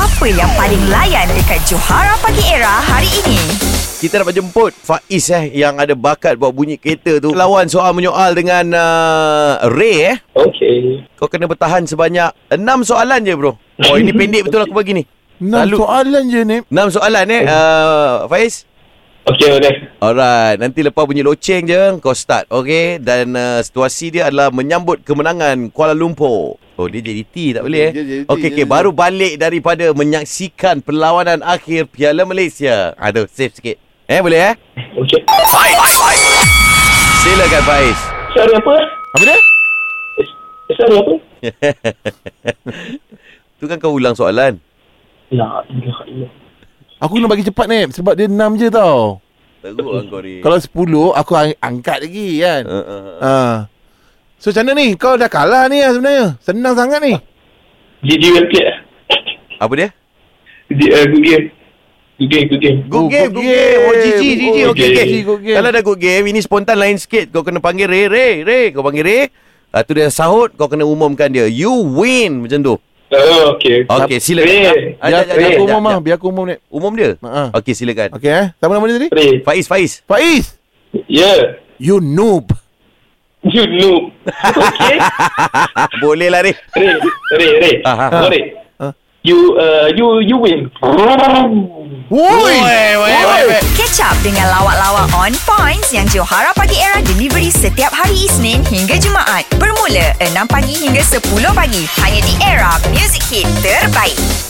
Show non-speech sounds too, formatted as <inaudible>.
Apa yang paling layan dekat Johara Pagi Era hari ini? Kita dapat jemput Faiz eh yang ada bakat buat bunyi kereta tu. Lawan soal menyoal dengan uh, Ray eh. Okey. Kau kena bertahan sebanyak 6 soalan je bro. Oh ini pendek betul aku bagi ni. Enam Lalu- soalan je ni. 6 soalan eh uh, Faiz. Okey, boleh. Alright, nanti lepas bunyi loceng je kau start, okay? Dan uh, situasi dia adalah menyambut kemenangan Kuala Lumpur. Oh, dia jadi T tak boleh eh? Okey, okey, baru balik daripada menyaksikan perlawanan akhir Piala Malaysia. Aduh, save sikit. Eh, boleh eh? Okey. Silakan Faiz. Sorry apa? Apa dia? Eh, Sorry apa? <laughs> Tu kan kau ulang soalan. La ilaha illallah. Aku kena bagi cepat ni sebab dia enam je tau. Teruk lah kau ni. Kalau sepuluh aku ang- angkat lagi kan. Uh, uh, uh. Ha. So macam mana ni? Kau dah kalah ni lah sebenarnya. Senang sangat ni. GG will play lah. Apa dia? Di, uh, good game. Good game, good game. Good game, good game. Oh. GG, GG. Okey, GG, okey. good game. Kalau dah good game, ini spontan lain sikit. Kau kena panggil Ray, Ray, Ray. Kau panggil Ray. Lepas tu dia sahut, kau kena umumkan dia. You win. Macam tu. Oh, okey. Okey, silakan. Ray. Ah, Biar, aku umum lah. Biar aku umum ni. Umum dia? Ha. Okey, silakan. Okey eh. Siapa nama dia tadi? Ray. Faiz, Faiz. Faiz. Yeah. You noob. You noob. Okey. <laughs> Boleh lah, Ray. Ray, Ray, Ray. Ah, ah, ah. Sorry. Ah. You, uh, you, you win. Woi, woi, woi. Catch up dengan lawak-lawak on points yang Johara Pagi Era delivery setiap hari Isnin hingga Jumaat. Bermula 6 pagi hingga 10 pagi. Hanya di Era Music Hit terbaik.